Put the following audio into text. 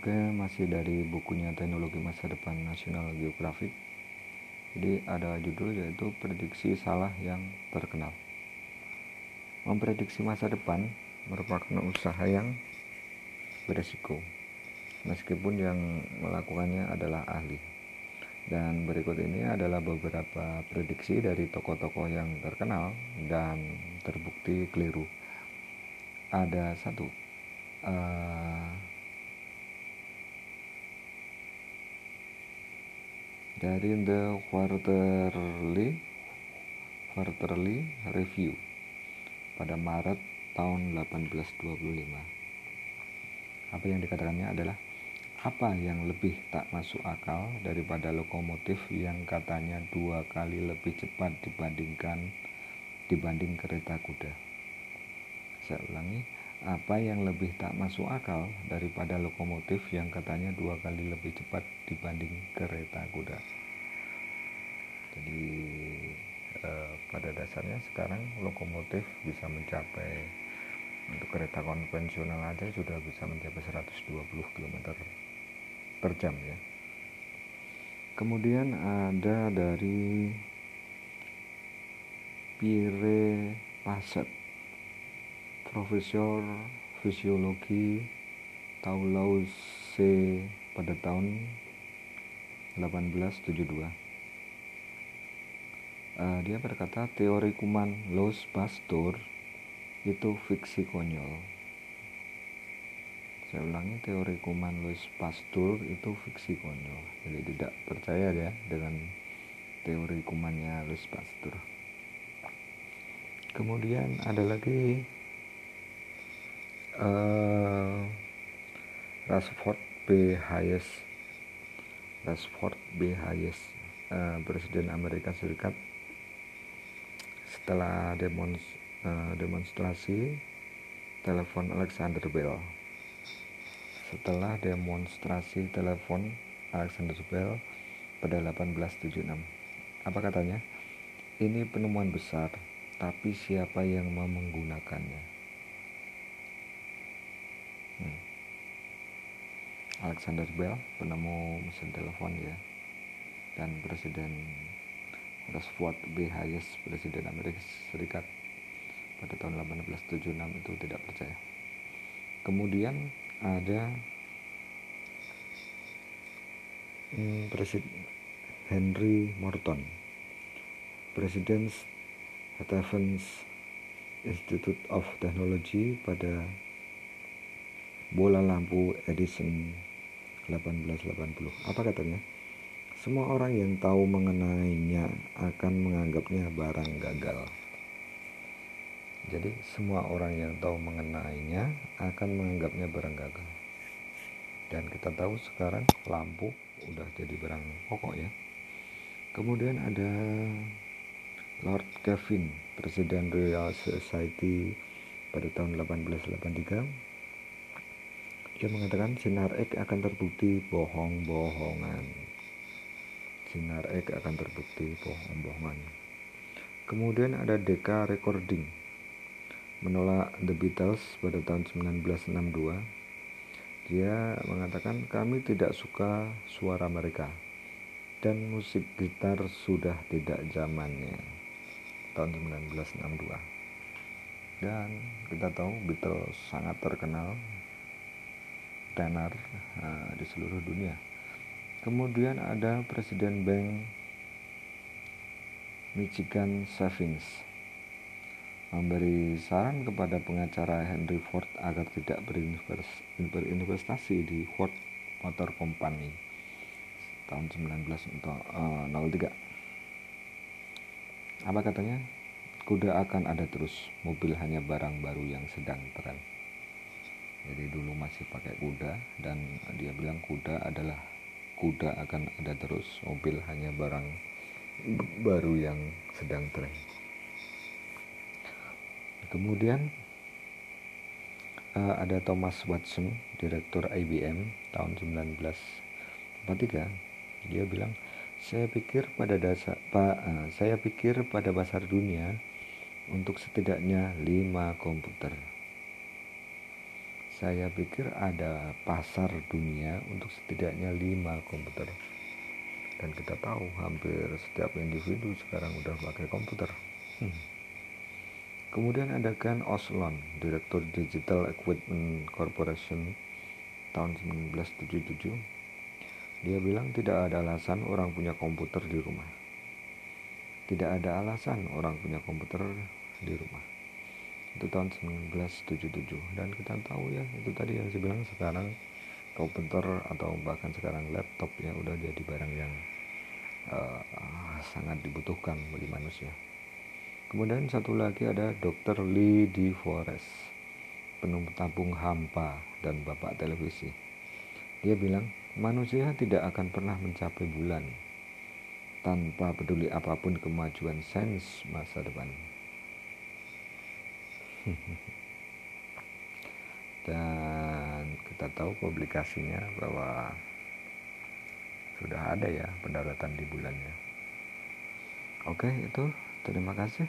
Oke, masih dari bukunya Teknologi Masa Depan National Geographic. Jadi ada judul yaitu prediksi salah yang terkenal. Memprediksi masa depan merupakan usaha yang beresiko, meskipun yang melakukannya adalah ahli. Dan berikut ini adalah beberapa prediksi dari tokoh-tokoh yang terkenal dan terbukti keliru. Ada satu, uh, dari The Quarterly Quarterly Review pada Maret tahun 1825. Apa yang dikatakannya adalah apa yang lebih tak masuk akal daripada lokomotif yang katanya dua kali lebih cepat dibandingkan dibanding kereta kuda. Saya ulangi, apa yang lebih tak masuk akal daripada lokomotif yang katanya dua kali lebih cepat dibanding kereta kuda. Jadi eh, pada dasarnya sekarang lokomotif bisa mencapai untuk kereta konvensional aja sudah bisa mencapai 120 km per jam ya. Kemudian ada dari Pierre Passet Profesor Fisiologi Toulouse pada tahun 1872. Uh, dia berkata teori kuman Louis Pasteur itu fiksi konyol. Saya ulangi teori kuman Louis Pasteur itu fiksi konyol. Jadi tidak percaya ya dengan teori kumannya Louis Pasteur. Kemudian ada lagi uh, Rashford B. Hayes Rashford B. Hayes uh, Presiden Amerika Serikat setelah demons, uh, demonstrasi telepon Alexander Bell. Setelah demonstrasi telepon Alexander Bell pada 1876 apa katanya? Ini penemuan besar tapi siapa yang mau menggunakannya? Hmm. Alexander Bell penemu mesin telepon ya dan Presiden Roosevelt B. Hayes Presiden Amerika Serikat pada tahun 1876 itu tidak percaya kemudian ada hmm, Presiden Henry Morton Presiden Stevens Institute of Technology pada bola lampu Edison 1880. Apa katanya? Semua orang yang tahu mengenainya akan menganggapnya barang gagal. Jadi semua orang yang tahu mengenainya akan menganggapnya barang gagal. Dan kita tahu sekarang lampu udah jadi barang pokok ya. Kemudian ada Lord Kelvin, Presiden Royal Society pada tahun 1883 dia mengatakan sinar X akan terbukti bohong-bohongan. Sinar X akan terbukti bohong-bohongan. Kemudian ada Decca Recording menolak The Beatles pada tahun 1962. Dia mengatakan kami tidak suka suara mereka dan musik gitar sudah tidak zamannya tahun 1962 dan kita tahu Beatles sangat terkenal tenar uh, di seluruh dunia. Kemudian ada Presiden Bank Michigan Savings memberi saran kepada pengacara Henry Ford agar tidak berinvestasi di Ford Motor Company tahun 1903. Eh, Apa katanya? Kuda akan ada terus, mobil hanya barang baru yang sedang tren jadi dulu masih pakai kuda dan dia bilang kuda adalah kuda akan ada terus mobil hanya barang baru yang sedang tren. Kemudian uh, ada Thomas Watson direktur IBM tahun 1943 dia bilang saya pikir pada dasar pak uh, saya pikir pada pasar dunia untuk setidaknya lima komputer saya pikir ada pasar dunia untuk setidaknya lima komputer. Dan kita tahu hampir setiap individu sekarang udah pakai komputer. Hmm. kemudian ada Ken Oslon Direktur Digital Equipment Corporation tahun 1977 dia bilang tidak ada alasan orang punya komputer di rumah. Tidak ada alasan orang punya komputer di rumah itu tahun 1977 dan kita tahu ya itu tadi yang saya bilang sekarang komputer atau bahkan sekarang laptop ya udah jadi barang yang uh, sangat dibutuhkan bagi manusia. Kemudian satu lagi ada Dr. Lee Di Forest, tabung hampa dan bapak televisi. Dia bilang, manusia tidak akan pernah mencapai bulan tanpa peduli apa pun kemajuan sains masa depan. dan kita tahu publikasinya bahwa sudah ada ya pendaratan di bulannya. Oke itu. Terima kasih